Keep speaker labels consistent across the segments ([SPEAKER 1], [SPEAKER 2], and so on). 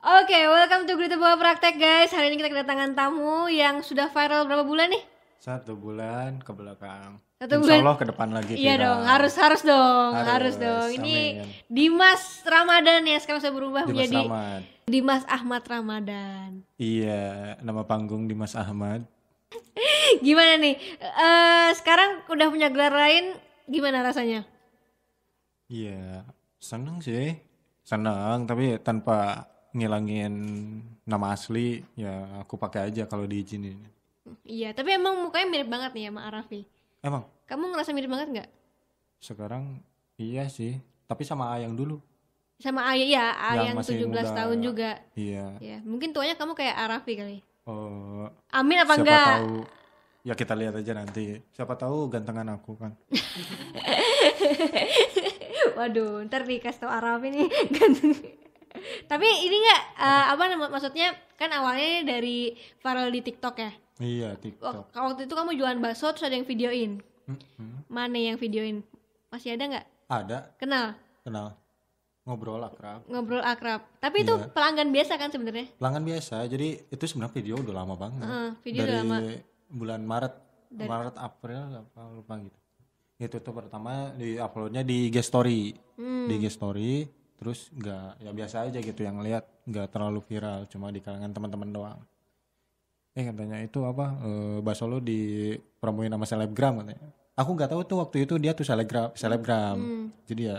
[SPEAKER 1] Oke, welcome to Berita Buah Praktek guys. Hari ini kita kedatangan tamu yang sudah viral berapa bulan nih?
[SPEAKER 2] Satu bulan ke belakang.
[SPEAKER 1] Satu
[SPEAKER 2] Insya
[SPEAKER 1] bulan.
[SPEAKER 2] Allah ke depan lagi.
[SPEAKER 1] Iya
[SPEAKER 2] viral.
[SPEAKER 1] dong, harus harus dong, harus,
[SPEAKER 2] Harus,
[SPEAKER 1] dong. Ini
[SPEAKER 2] amin.
[SPEAKER 1] Dimas Ramadan ya, sekarang sudah berubah
[SPEAKER 2] Dimas
[SPEAKER 1] menjadi
[SPEAKER 2] Ahmad.
[SPEAKER 1] Dimas Ahmad Ramadan.
[SPEAKER 2] Iya, nama panggung Dimas Ahmad.
[SPEAKER 1] Gimana nih? Eh sekarang udah punya gelar lain, gimana rasanya?
[SPEAKER 2] Iya, seneng sih. Seneng, tapi tanpa ngilangin nama asli, ya aku pakai aja kalau diizinin.
[SPEAKER 1] Iya, tapi emang mukanya mirip banget nih sama Arafi.
[SPEAKER 2] Emang
[SPEAKER 1] Kamu ngerasa mirip banget nggak?
[SPEAKER 2] sekarang iya sih, tapi sama Ayang dulu.
[SPEAKER 1] Sama Ayah, ya,
[SPEAKER 2] Yang
[SPEAKER 1] yang
[SPEAKER 2] masih
[SPEAKER 1] 17
[SPEAKER 2] muda.
[SPEAKER 1] tahun juga.
[SPEAKER 2] Iya.
[SPEAKER 1] Ya, mungkin tuanya kamu kayak Arafi kali.
[SPEAKER 2] Oh,
[SPEAKER 1] Amin apa
[SPEAKER 2] siapa
[SPEAKER 1] enggak?
[SPEAKER 2] tahu ya kita lihat aja nanti. Siapa tahu gantengan aku kan.
[SPEAKER 1] Waduh, ntar dikasih tau Arafi nih. ganteng. Tapi ini enggak eh, apa maksudnya kan awalnya dari viral di TikTok ya.
[SPEAKER 2] Iya, TikTok.
[SPEAKER 1] Waktu itu kamu jualan bakso terus ada yang videoin.
[SPEAKER 2] Mm-mm.
[SPEAKER 1] Mana yang videoin? Masih ada nggak?
[SPEAKER 2] Ada,
[SPEAKER 1] Kenal,
[SPEAKER 2] kenal. Ngobrol akrab.
[SPEAKER 1] ngobrol akrab. Tapi itu
[SPEAKER 2] Iya.
[SPEAKER 1] pelanggan biasa kan sebenarnya?
[SPEAKER 2] pelanggan biasa jadi itu sebenarnya video udah lama banget
[SPEAKER 1] Heeh, video
[SPEAKER 2] dari
[SPEAKER 1] udah lama.
[SPEAKER 2] bulan Maret
[SPEAKER 1] Dari-
[SPEAKER 2] Maret April apa lupa gitu itu tuh pertama di uploadnya di IG story
[SPEAKER 1] Hmm.
[SPEAKER 2] di IG story terus nggak ya biasa aja gitu yang lihat nggak terlalu viral cuma di kalangan teman-teman doang. Eh katanya itu apa eh, bakso lo di promoin sama selebgram katanya. Aku nggak tahu tuh waktu itu dia tuh selebgram selebgram.
[SPEAKER 1] Hmm.
[SPEAKER 2] jadi ya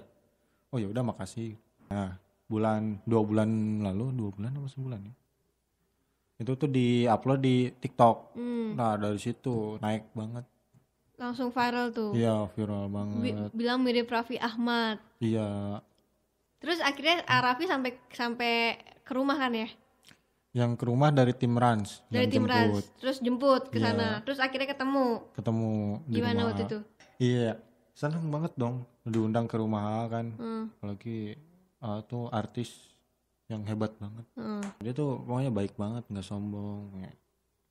[SPEAKER 2] oh ya udah makasih. Nah bulan dua bulan lalu dua bulan apa sebulan ya? Itu tuh di upload di TikTok.
[SPEAKER 1] Hmm,
[SPEAKER 2] nah dari situ naik banget.
[SPEAKER 1] Langsung viral tuh.
[SPEAKER 2] iya viral
[SPEAKER 1] Bi-
[SPEAKER 2] banget
[SPEAKER 1] bilang mirip Raffi Ahmad.
[SPEAKER 2] iya
[SPEAKER 1] Terus akhirnya Arafi sampai sampai ke rumah kan ya?
[SPEAKER 2] yang ke rumah dari tim Rans
[SPEAKER 1] Dari tim
[SPEAKER 2] jemput
[SPEAKER 1] Rans. Terus jemput ke
[SPEAKER 2] Iya.
[SPEAKER 1] sana. Terus akhirnya ketemu.
[SPEAKER 2] ketemu di
[SPEAKER 1] Gimana
[SPEAKER 2] rumah
[SPEAKER 1] waktu itu?
[SPEAKER 2] iya seneng banget dong diundang ke rumah kan
[SPEAKER 1] Hmm,
[SPEAKER 2] apalagi uh, tuh artis yang hebat banget
[SPEAKER 1] hmm.
[SPEAKER 2] dia tuh pokoknya baik banget nggak sombong ya.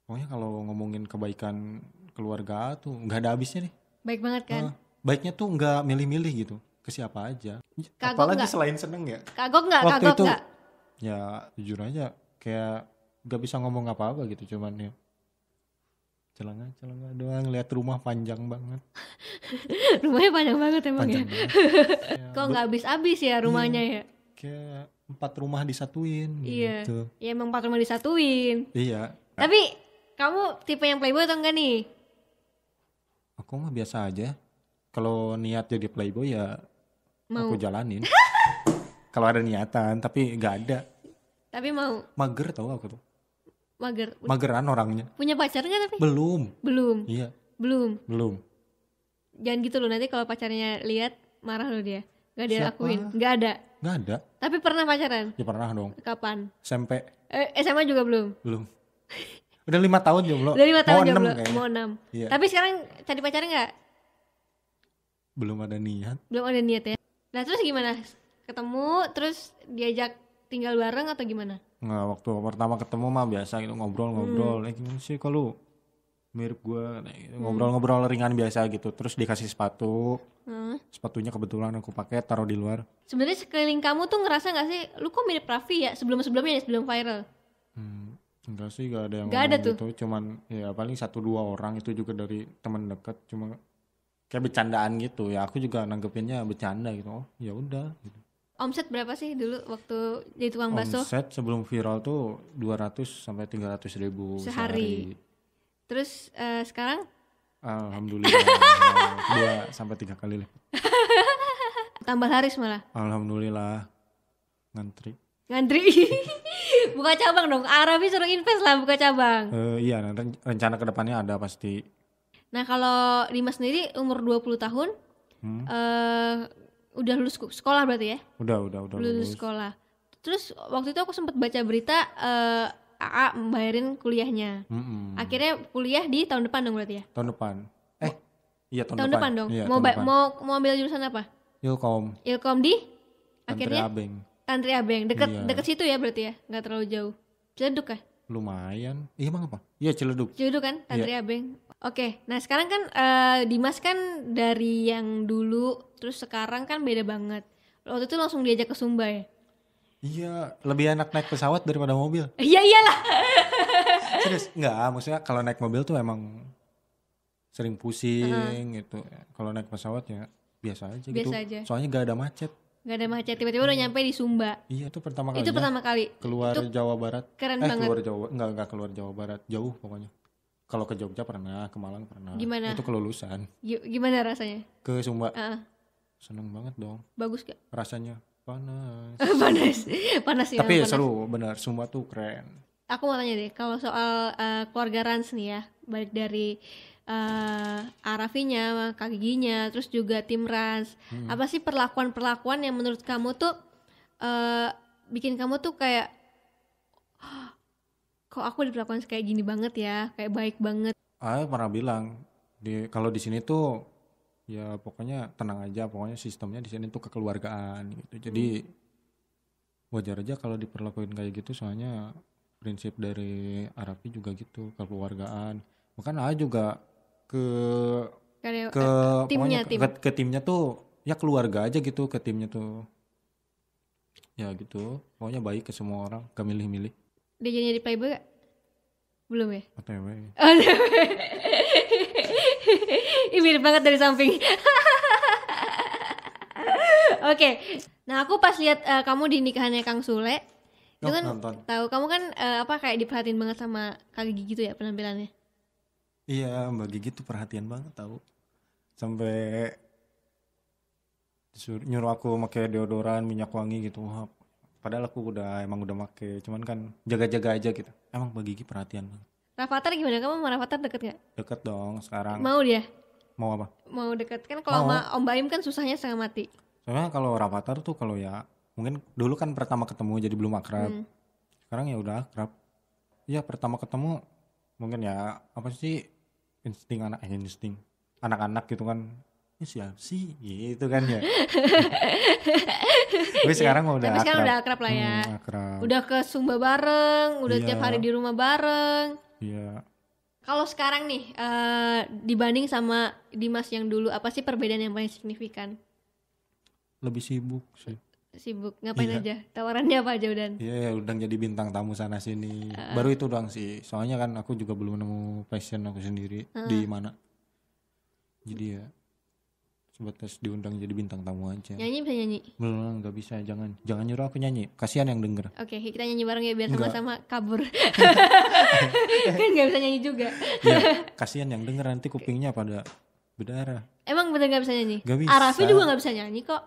[SPEAKER 2] pokoknya kalau ngomongin kebaikan keluarga tuh nggak ada habisnya nih
[SPEAKER 1] Baik banget kan?
[SPEAKER 2] Ah, baiknya tuh nggak milih-milih gitu ke siapa aja
[SPEAKER 1] Kagok
[SPEAKER 2] apalagi
[SPEAKER 1] nggak?
[SPEAKER 2] selain seneng ya
[SPEAKER 1] Kagok nggak?
[SPEAKER 2] waktu
[SPEAKER 1] Kagok
[SPEAKER 2] itu
[SPEAKER 1] nggak?
[SPEAKER 2] ya jujur aja kayak nggak bisa ngomong apa-apa gitu cuman ya celana celana doang lihat rumah panjang banget
[SPEAKER 1] Rumahnya panjang banget emang
[SPEAKER 2] panjang
[SPEAKER 1] ya.
[SPEAKER 2] banget Ya,
[SPEAKER 1] Kok nggak habis-habis ya rumahnya ya?
[SPEAKER 2] kayak empat rumah disatuin
[SPEAKER 1] Iya.
[SPEAKER 2] gitu
[SPEAKER 1] Ya emang empat rumah disatuin.
[SPEAKER 2] iya
[SPEAKER 1] Tapi kamu tipe yang playboy atau enggak nih?
[SPEAKER 2] aku mah biasa aja kalau niat jadi playboy ya
[SPEAKER 1] Mau.
[SPEAKER 2] aku jalanin kalau ada niatan tapi nggak ada
[SPEAKER 1] Tapi mau
[SPEAKER 2] mager tau aku tuh
[SPEAKER 1] mager.
[SPEAKER 2] mageran orangnya
[SPEAKER 1] Punya pacar nggak tapi?
[SPEAKER 2] belum
[SPEAKER 1] Belum.
[SPEAKER 2] iya
[SPEAKER 1] Belum.
[SPEAKER 2] belum
[SPEAKER 1] Jangan gitu loh nanti kalau pacarnya lihat marah loh dia. Gak dia
[SPEAKER 2] Siapa?
[SPEAKER 1] lakuin. Gak ada.
[SPEAKER 2] nggak ada
[SPEAKER 1] Tapi pernah pacaran?
[SPEAKER 2] ya pernah dong
[SPEAKER 1] Kapan?
[SPEAKER 2] SMP
[SPEAKER 1] Eh, SMA juga belum.
[SPEAKER 2] belum udah lima tahun jomblo
[SPEAKER 1] Udah lima tahun
[SPEAKER 2] mau
[SPEAKER 1] jomblo. Mau enam.
[SPEAKER 2] Iya.
[SPEAKER 1] Tapi sekarang cari pacar nggak?
[SPEAKER 2] belum ada niat
[SPEAKER 1] Belum ada niat ya. Nah terus gimana? Ketemu terus diajak tinggal bareng atau gimana?
[SPEAKER 2] nggak waktu pertama ketemu mah biasa gitu ngobrol-ngobrol. Eh gimana sih kalau mirip gue ngobrol-ngobrol ringan biasa gitu. Terus dikasih sepatu.
[SPEAKER 1] Hmm.
[SPEAKER 2] sepatunya kebetulan aku pakai taruh di luar.
[SPEAKER 1] Sebenarnya sekeliling kamu tuh ngerasa nggak sih, lu kok mirip Raffi ya? Sebelum sebelumnya ya sebelum viral?
[SPEAKER 2] Hmm, enggak sih gak ada yang
[SPEAKER 1] Nggak ada
[SPEAKER 2] gitu cuman ya paling satu dua orang itu juga dari teman dekat. Cuma kayak bercandaan gitu ya aku juga nanggepinnya bercanda gitu oh ya udah gitu.
[SPEAKER 1] Omset berapa sih dulu waktu jadi tukang bakso?
[SPEAKER 2] omset sebelum viral tuh 200 sampai 300 ribu
[SPEAKER 1] Sehari. Terus eh, sekarang
[SPEAKER 2] alhamdulillah dua sampai tiga kali lipat
[SPEAKER 1] tambah laris malah
[SPEAKER 2] alhamdulillah ngantri
[SPEAKER 1] ngantri. buka cabang dong. Arabi suruh invest lah buka cabang.
[SPEAKER 2] Eh, iya ren- rencana ke depannya ada pasti
[SPEAKER 1] Nah kalau Dimas sendiri umur 20 tahun,
[SPEAKER 2] Hmm.
[SPEAKER 1] eh udah lulus sekolah berarti ya?
[SPEAKER 2] udah udah udah
[SPEAKER 1] lulus
[SPEAKER 2] lulus
[SPEAKER 1] sekolah. Terus waktu itu aku sempat baca berita eh AA membayarin kuliahnya.
[SPEAKER 2] Mm-mm.
[SPEAKER 1] Akhirnya kuliah di tahun depan dong berarti ya?
[SPEAKER 2] tahun depan eh iya tahun,
[SPEAKER 1] Tahun, depan, dong.
[SPEAKER 2] Iya,
[SPEAKER 1] mau
[SPEAKER 2] depan.
[SPEAKER 1] mau mau ambil jurusan apa?
[SPEAKER 2] Ilkom
[SPEAKER 1] Ilkom di
[SPEAKER 2] Tantri
[SPEAKER 1] akhirnya
[SPEAKER 2] Abeng
[SPEAKER 1] Tantri Abeng. Deket
[SPEAKER 2] Iya.
[SPEAKER 1] deket situ ya berarti ya? nggak terlalu jauh. Ciledug kah?
[SPEAKER 2] Lumayan iya emang apa iya Ciledug
[SPEAKER 1] Ciledug kan Tantri Abeng. Oke, nah sekarang kan eh, Dimas kan dari yang dulu terus sekarang kan beda banget. Waktu itu langsung diajak ke Sumba ya.
[SPEAKER 2] Iya, lebih enak naik pesawat daripada mobil.
[SPEAKER 1] Iya iyalah.
[SPEAKER 2] Serius? Enggak, maksudnya kalau naik mobil tuh emang sering pusing gitu. Kalau naik pesawat ya biasa aja gitu.
[SPEAKER 1] Biasa aja.
[SPEAKER 2] Soalnya gak ada macet.
[SPEAKER 1] Gak ada macet tiba-tiba udah nyampe di Sumba.
[SPEAKER 2] Iya, itu pertama kali.
[SPEAKER 1] Itu pertama kali.
[SPEAKER 2] keluar
[SPEAKER 1] itu
[SPEAKER 2] Jawa Barat.
[SPEAKER 1] keren
[SPEAKER 2] eh,
[SPEAKER 1] banget.
[SPEAKER 2] keluar Jawa enggak enggak keluar Jawa Barat, jauh pokoknya. Kalau ke Jogja pernah, ke Malang pernah.
[SPEAKER 1] Gimana?
[SPEAKER 2] Itu kelulusan.
[SPEAKER 1] Gi- Gimana rasanya?
[SPEAKER 2] Ke Sumba.
[SPEAKER 1] Ah,
[SPEAKER 2] Seneng banget dong.
[SPEAKER 1] bagus gak?
[SPEAKER 2] Rasanya panas.
[SPEAKER 1] panas. Panas sih.
[SPEAKER 2] Tapi
[SPEAKER 1] panas.
[SPEAKER 2] seru, benar. Sumba tuh keren.
[SPEAKER 1] Aku mau tanya deh, kalau soal eh, keluarga Rans nih ya, balik dari eh Arafinya, Kak Giginya, terus juga tim Rans,
[SPEAKER 2] Hmm.
[SPEAKER 1] apa sih perlakuan-perlakuan yang menurut kamu tuh eh bikin kamu tuh kayak "Hah, kok aku diperlakukan kayak gini banget ya, kayak baik banget.
[SPEAKER 2] Ah, pernah bilang di kalau di sini tuh ya pokoknya tenang aja, pokoknya sistemnya di sini tuh kekeluargaan gitu. Jadi wajar aja kalau diperlakuin kayak gitu soalnya prinsip dari Arabi juga gitu, kekeluargaan. Bahkan A juga ke
[SPEAKER 1] Kayak
[SPEAKER 2] ke
[SPEAKER 1] timnya,
[SPEAKER 2] pokoknya ke,
[SPEAKER 1] tim.
[SPEAKER 2] ke, ke timnya tuh ya keluarga aja gitu ke timnya tuh. Ya gitu. Pokoknya baik ke semua orang, gak milih-milih.
[SPEAKER 1] dia jadi jadi playboy gak? Belum ya?
[SPEAKER 2] OTW.
[SPEAKER 1] Ih, mirip banget dari samping. Oke, nah aku pas lihat eh, kamu di nikahannya Kang Sule, itu
[SPEAKER 2] Oh,
[SPEAKER 1] kan
[SPEAKER 2] nonton.
[SPEAKER 1] tahu kamu kan eh, apa kayak diperhatiin banget sama Kak Gigi gitu ya penampilannya.
[SPEAKER 2] Iya, Mbak Gigi tuh perhatian banget tahu. Sampai disuruh, nyuruh aku pakai deodoran, minyak wangi gitu. Wah, padahal aku udah emang udah make, cuman kan jaga-jaga aja gitu. Emang Mbak Gigi perhatian banget.
[SPEAKER 1] Rafathar gimana? Kamu sama Rafathar deket nggak?
[SPEAKER 2] Deket dong sekarang.
[SPEAKER 1] Mau dia?
[SPEAKER 2] Mau apa?
[SPEAKER 1] Mau deket kan kalau sama Om Baim kan susahnya setengah mati.
[SPEAKER 2] Soalnya kalau Rafathar tuh kalau ya mungkin dulu kan pertama ketemu jadi belum akrab.
[SPEAKER 1] Hmm.
[SPEAKER 2] Sekarang ya udah akrab. Iya pertama ketemu mungkin ya apa sih insting anak eh, insting anak-anak gitu kan ini siapa sih gitu kan ya tapi sekarang mah udah
[SPEAKER 1] Tapi sekarang
[SPEAKER 2] akrab.
[SPEAKER 1] udah akrab lah ya.
[SPEAKER 2] Hmm, akrab
[SPEAKER 1] Udah ke Sumba bareng, udah
[SPEAKER 2] Iya.
[SPEAKER 1] tiap hari di rumah bareng.
[SPEAKER 2] iya
[SPEAKER 1] Kalau sekarang nih eh, dibanding sama Dimas yang dulu, apa sih perbedaan yang paling signifikan?
[SPEAKER 2] lebih sibuk sih
[SPEAKER 1] Sibuk ngapain
[SPEAKER 2] Iya.
[SPEAKER 1] aja? Tawarannya apa aja udah?
[SPEAKER 2] iya ya udah jadi bintang tamu sana sini
[SPEAKER 1] Ah.
[SPEAKER 2] baru itu doang sih soalnya kan aku juga belum nemu passion aku sendiri
[SPEAKER 1] Ah.
[SPEAKER 2] di mana jadi ya sebatas diundang jadi bintang tamu aja
[SPEAKER 1] Nyanyi bisa nyanyi.
[SPEAKER 2] belum nggak bisa jangan jangan nyuruh aku nyanyi kasihan yang denger
[SPEAKER 1] Oke, kita nyanyi bareng ya biar sama-sama kabur. kan nggak bisa nyanyi juga.
[SPEAKER 2] ya kasihan yang denger nanti kupingnya pada berdarah
[SPEAKER 1] Emang bener nggak bisa nyanyi?
[SPEAKER 2] Nggak bisa.
[SPEAKER 1] Arafi juga nggak bisa nyanyi kok.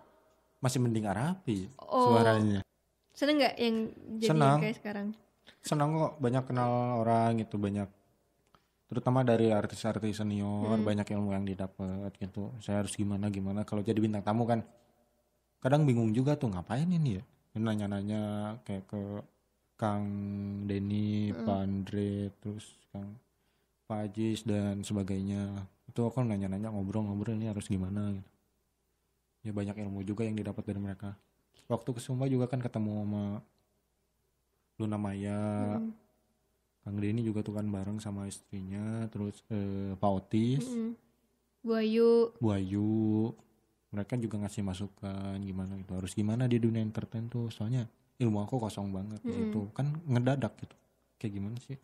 [SPEAKER 2] Masih mending Arapi
[SPEAKER 1] Oh.
[SPEAKER 2] suaranya
[SPEAKER 1] Seneng nggak yang jadi
[SPEAKER 2] Senang.
[SPEAKER 1] kayak sekarang?
[SPEAKER 2] senang kok banyak kenal orang gitu banyak terutama dari artis-artis senior
[SPEAKER 1] Hmm.
[SPEAKER 2] banyak ilmu yang didapat gitu saya harus gimana gimana kalau jadi bintang tamu kan kadang bingung juga tuh ngapain ini ya nanya-nanya kayak ke Kang Denny,
[SPEAKER 1] Hmm.
[SPEAKER 2] Pak Andre, terus Kang Pak Ajis dan sebagainya itu aku nanya-nanya ngobrol-ngobrol ini harus gimana gitu ya banyak ilmu juga yang didapat dari mereka. Waktu ke Sumba juga kan ketemu sama Luna Maya.
[SPEAKER 1] Mm,
[SPEAKER 2] Kang Denny juga tuh kan bareng sama istrinya terus eh, Pak Otis.
[SPEAKER 1] Mm, mm. Bu Ayu,
[SPEAKER 2] Bu Ayu. Mereka juga ngasih masukan gimana gitu harus gimana di dunia entertain tuh. Soalnya ilmu aku kosong banget
[SPEAKER 1] Mm-mm.
[SPEAKER 2] gitu kan ngedadak gitu. Kayak gimana sih?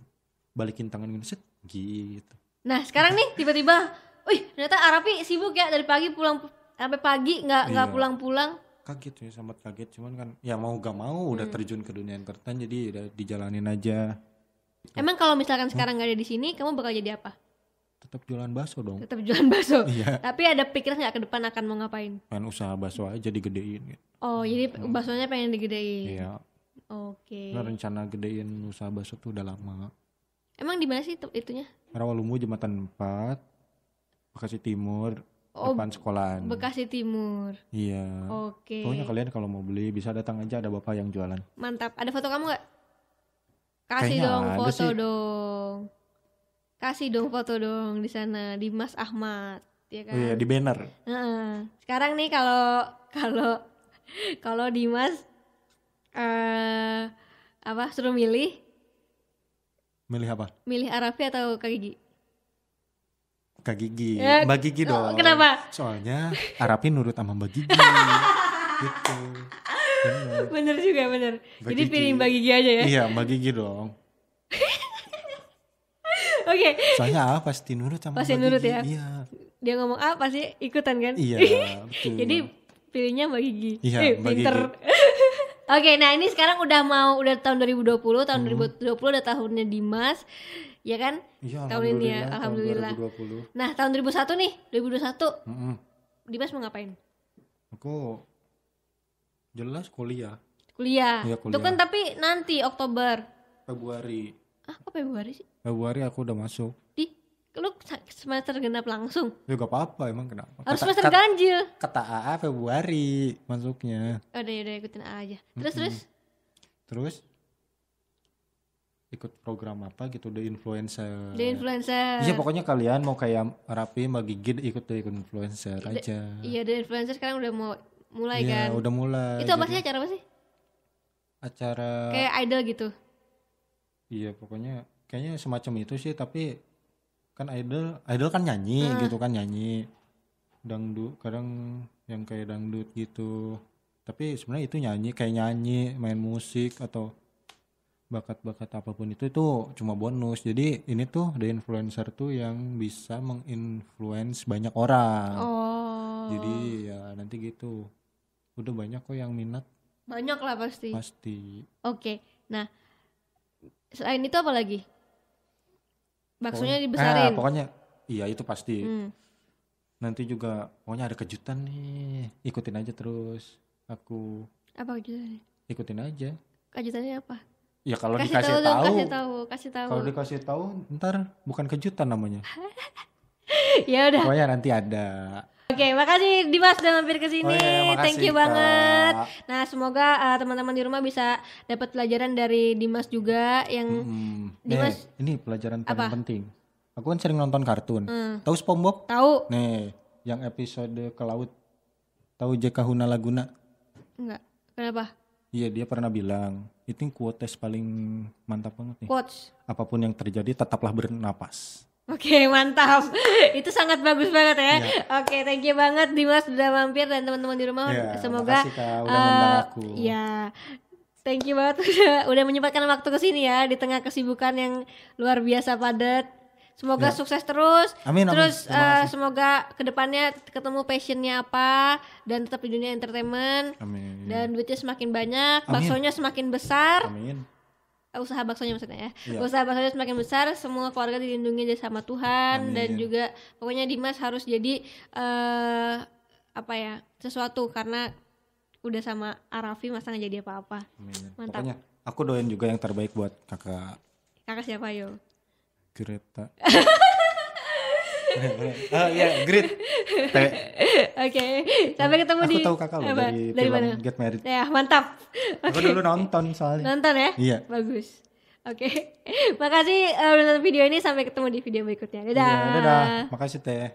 [SPEAKER 2] Balikin tangan gini set gitu.
[SPEAKER 1] Nah sekarang nih tiba-tiba, wih ternyata Arapi sibuk ya dari pagi pulang sampai pagi nggak nggak
[SPEAKER 2] Iya.
[SPEAKER 1] pulang-pulang.
[SPEAKER 2] kaget ya sempat kaget cuman kan ya mau gak mau udah
[SPEAKER 1] Hmm.
[SPEAKER 2] terjun ke dunia entertain jadi udah dijalanin aja
[SPEAKER 1] Emang kalau misalkan sekarang nggak ada di sini, kamu bakal jadi apa?
[SPEAKER 2] tetap jualan bakso dong
[SPEAKER 1] Tetap jualan bakso.
[SPEAKER 2] iya
[SPEAKER 1] Tapi ada pikiran nggak ke depan akan mau ngapain?
[SPEAKER 2] kan usaha bakso aja digedein gitu.
[SPEAKER 1] Oh jadi baksonya pengen digedein.
[SPEAKER 2] iya
[SPEAKER 1] Oke.
[SPEAKER 2] Nah, rencana gedein usaha bakso tuh udah lama
[SPEAKER 1] Emang di mana sih te- itunya?
[SPEAKER 2] Rawalumu Jembatan 4 Bekasi Timur
[SPEAKER 1] Oh,
[SPEAKER 2] depan sekolahan
[SPEAKER 1] Bekasi Timur.
[SPEAKER 2] iya
[SPEAKER 1] Oke.
[SPEAKER 2] pokoknya kalian kalau mau beli bisa datang aja ada bapak yang jualan
[SPEAKER 1] Mantap. Ada foto kamu nggak? Kasih
[SPEAKER 2] Kayaknya
[SPEAKER 1] dong foto
[SPEAKER 2] sih.
[SPEAKER 1] dong. Kasih dong foto dong di sana di Mas Ahmad, ya kan?
[SPEAKER 2] oh, iya di banner
[SPEAKER 1] Heeh. Sekarang nih kalau kalau kalau Dimas eh apa suruh milih
[SPEAKER 2] milih apa
[SPEAKER 1] milih Arafi atau Kak Gigi?
[SPEAKER 2] Kak Gigi
[SPEAKER 1] Ya,
[SPEAKER 2] Mbak Gigi
[SPEAKER 1] oh,
[SPEAKER 2] dong
[SPEAKER 1] kenapa?
[SPEAKER 2] soalnya Arapin nurut sama Mbak Gigi gitu Bener.
[SPEAKER 1] bener juga bener
[SPEAKER 2] Mbak
[SPEAKER 1] jadi
[SPEAKER 2] Gigi.
[SPEAKER 1] pilih Mbak Gigi aja ya
[SPEAKER 2] Iya, Mbak Gigi dong.
[SPEAKER 1] oke
[SPEAKER 2] Soalnya A pasti nurut sama
[SPEAKER 1] Pasti
[SPEAKER 2] Mbak
[SPEAKER 1] nurut
[SPEAKER 2] Gigi.
[SPEAKER 1] ya?
[SPEAKER 2] Iya.
[SPEAKER 1] dia ngomong apa sih ikutan kan
[SPEAKER 2] Iya, betul.
[SPEAKER 1] jadi pilihnya Mbak Gigi
[SPEAKER 2] Iya,
[SPEAKER 1] Eh,
[SPEAKER 2] Mbak
[SPEAKER 1] pinter oke nah ini sekarang udah mau udah tahun 2020 tahun 2020 udah tahunnya Dimas ya kan
[SPEAKER 2] Iya,
[SPEAKER 1] tahun ini ya,
[SPEAKER 2] alhamdulillah. tahun 2020.
[SPEAKER 1] nah tahun 2001 nih 2021
[SPEAKER 2] Mm-mm.
[SPEAKER 1] Dimas mau ngapain
[SPEAKER 2] Aku jelas kuliah
[SPEAKER 1] kuliah
[SPEAKER 2] Iya,
[SPEAKER 1] itu
[SPEAKER 2] kuliah.
[SPEAKER 1] kan tapi nanti Oktober
[SPEAKER 2] Februari.
[SPEAKER 1] ah kok Februari sih
[SPEAKER 2] Februari aku udah masuk.
[SPEAKER 1] di lu semester genap langsung
[SPEAKER 2] Ya gak apa-apa emang kenapa?
[SPEAKER 1] harus
[SPEAKER 2] Kata-
[SPEAKER 1] semester
[SPEAKER 2] kata-
[SPEAKER 1] ganjil
[SPEAKER 2] Kata AA Februari masuknya.
[SPEAKER 1] udah udah ikutin aja terus terus
[SPEAKER 2] Terus ikut program apa gitu The Influencer.
[SPEAKER 1] the influencer
[SPEAKER 2] Iya pokoknya kalian mau kayak Rapi Mbak Gigi ikut The Influencer aja.
[SPEAKER 1] iya the influencer sekarang udah mau mulai
[SPEAKER 2] Iya
[SPEAKER 1] kan
[SPEAKER 2] udah mulai.
[SPEAKER 1] itu apa
[SPEAKER 2] Jadi
[SPEAKER 1] sih acara apa sih
[SPEAKER 2] Acara
[SPEAKER 1] kayak idol gitu
[SPEAKER 2] iya pokoknya kayaknya semacam itu sih tapi kan idol idol kan nyanyi
[SPEAKER 1] Ah.
[SPEAKER 2] gitu kan nyanyi dangdut kadang yang kayak dangdut gitu tapi sebenarnya itu nyanyi kayak nyanyi main musik atau bakat-bakat apa pun itu itu cuma bonus. Jadi ini tuh the influencer tuh yang bisa menginfluence banyak orang.
[SPEAKER 1] Oh.
[SPEAKER 2] Jadi ya nanti gitu. Udah banyak kok yang minat.
[SPEAKER 1] Banyak lah pasti.
[SPEAKER 2] Pasti.
[SPEAKER 1] Oke. Nah selain itu apa lagi? Baksonya
[SPEAKER 2] Pokoknya-
[SPEAKER 1] dibesarin.
[SPEAKER 2] Ah, pokoknya iya itu pasti.
[SPEAKER 1] Hmm.
[SPEAKER 2] nanti juga pokoknya ada kejutan nih. Ikutin aja terus. Aku
[SPEAKER 1] apa kejutannya?
[SPEAKER 2] ikutin aja.
[SPEAKER 1] Kejutannya apa
[SPEAKER 2] ya kalau
[SPEAKER 1] kasih
[SPEAKER 2] dikasih
[SPEAKER 1] tahu
[SPEAKER 2] tahu
[SPEAKER 1] kasih tahu kasih tahu
[SPEAKER 2] kalau dikasih tahu ntar bukan kejutan namanya
[SPEAKER 1] ya udah
[SPEAKER 2] pokoknya nanti ada
[SPEAKER 1] Oke, makasih Dimas udah mampir ke sini.
[SPEAKER 2] Oh iya, makasih,
[SPEAKER 1] Thank you
[SPEAKER 2] Kak.
[SPEAKER 1] banget. Nah, semoga uh, teman-teman di rumah bisa dapat pelajaran dari Dimas juga yang
[SPEAKER 2] Hmm,
[SPEAKER 1] Dimas-
[SPEAKER 2] nih, ini pelajaran paling
[SPEAKER 1] Apa?
[SPEAKER 2] penting aku kan sering nonton kartun
[SPEAKER 1] Hmm.
[SPEAKER 2] tahu SpongeBob
[SPEAKER 1] tahu
[SPEAKER 2] nih yang episode ke laut tahu JK Huna Laguna
[SPEAKER 1] enggak? Kenapa?
[SPEAKER 2] Iya dia pernah bilang itu quotes paling mantap banget nih
[SPEAKER 1] Quotes.
[SPEAKER 2] apa pun yang terjadi tetaplah bernapas
[SPEAKER 1] Oke, mantap. Itu sangat bagus banget ya.
[SPEAKER 2] Iya.
[SPEAKER 1] Oke, thank you banget Dimas sudah mampir dan teman-teman di rumah.
[SPEAKER 2] Iya,
[SPEAKER 1] Semoga
[SPEAKER 2] makasih, Kak, udah aku.
[SPEAKER 1] Iya. Thank you banget udah, udah menyempatkan waktu ke sini ya di tengah kesibukan yang luar biasa padat. Semoga
[SPEAKER 2] Ya.
[SPEAKER 1] sukses terus.
[SPEAKER 2] Amin, amin.
[SPEAKER 1] Terus
[SPEAKER 2] Terima
[SPEAKER 1] eh,
[SPEAKER 2] kasih.
[SPEAKER 1] semoga ke depannya ketemu passionnya apa dan tetap di dunia entertainment
[SPEAKER 2] amin
[SPEAKER 1] dan duitnya semakin banyak,
[SPEAKER 2] Amin.
[SPEAKER 1] baksonya semakin besar.
[SPEAKER 2] amin
[SPEAKER 1] Eh, usaha baksonya maksudnya ya.
[SPEAKER 2] Iya.
[SPEAKER 1] Usaha baksonya semakin besar, semua keluarga dilindungi aja sama Tuhan
[SPEAKER 2] Amin.
[SPEAKER 1] dan juga pokoknya Dimas harus jadi eh apa ya? sesuatu karena udah sama Arafi masa nggak jadi apa-apa.
[SPEAKER 2] amin
[SPEAKER 1] Mantap.
[SPEAKER 2] pokoknya aku doain juga yang terbaik buat kakak
[SPEAKER 1] Kakak siapa yo?
[SPEAKER 2] Greta ah iya Teh.
[SPEAKER 1] Oke, sampai ketemu
[SPEAKER 2] aku
[SPEAKER 1] di
[SPEAKER 2] tahu kakak
[SPEAKER 1] apa?
[SPEAKER 2] dari,
[SPEAKER 1] dari
[SPEAKER 2] film
[SPEAKER 1] mana?
[SPEAKER 2] Get Married
[SPEAKER 1] Ya, mantap.
[SPEAKER 2] aku dulu nonton soalnya
[SPEAKER 1] Nonton ya?
[SPEAKER 2] iya
[SPEAKER 1] Bagus. Oke. Makasih eh, udah nonton video ini sampai ketemu di video berikutnya. Dadah.
[SPEAKER 2] Iya, dadah makasih teh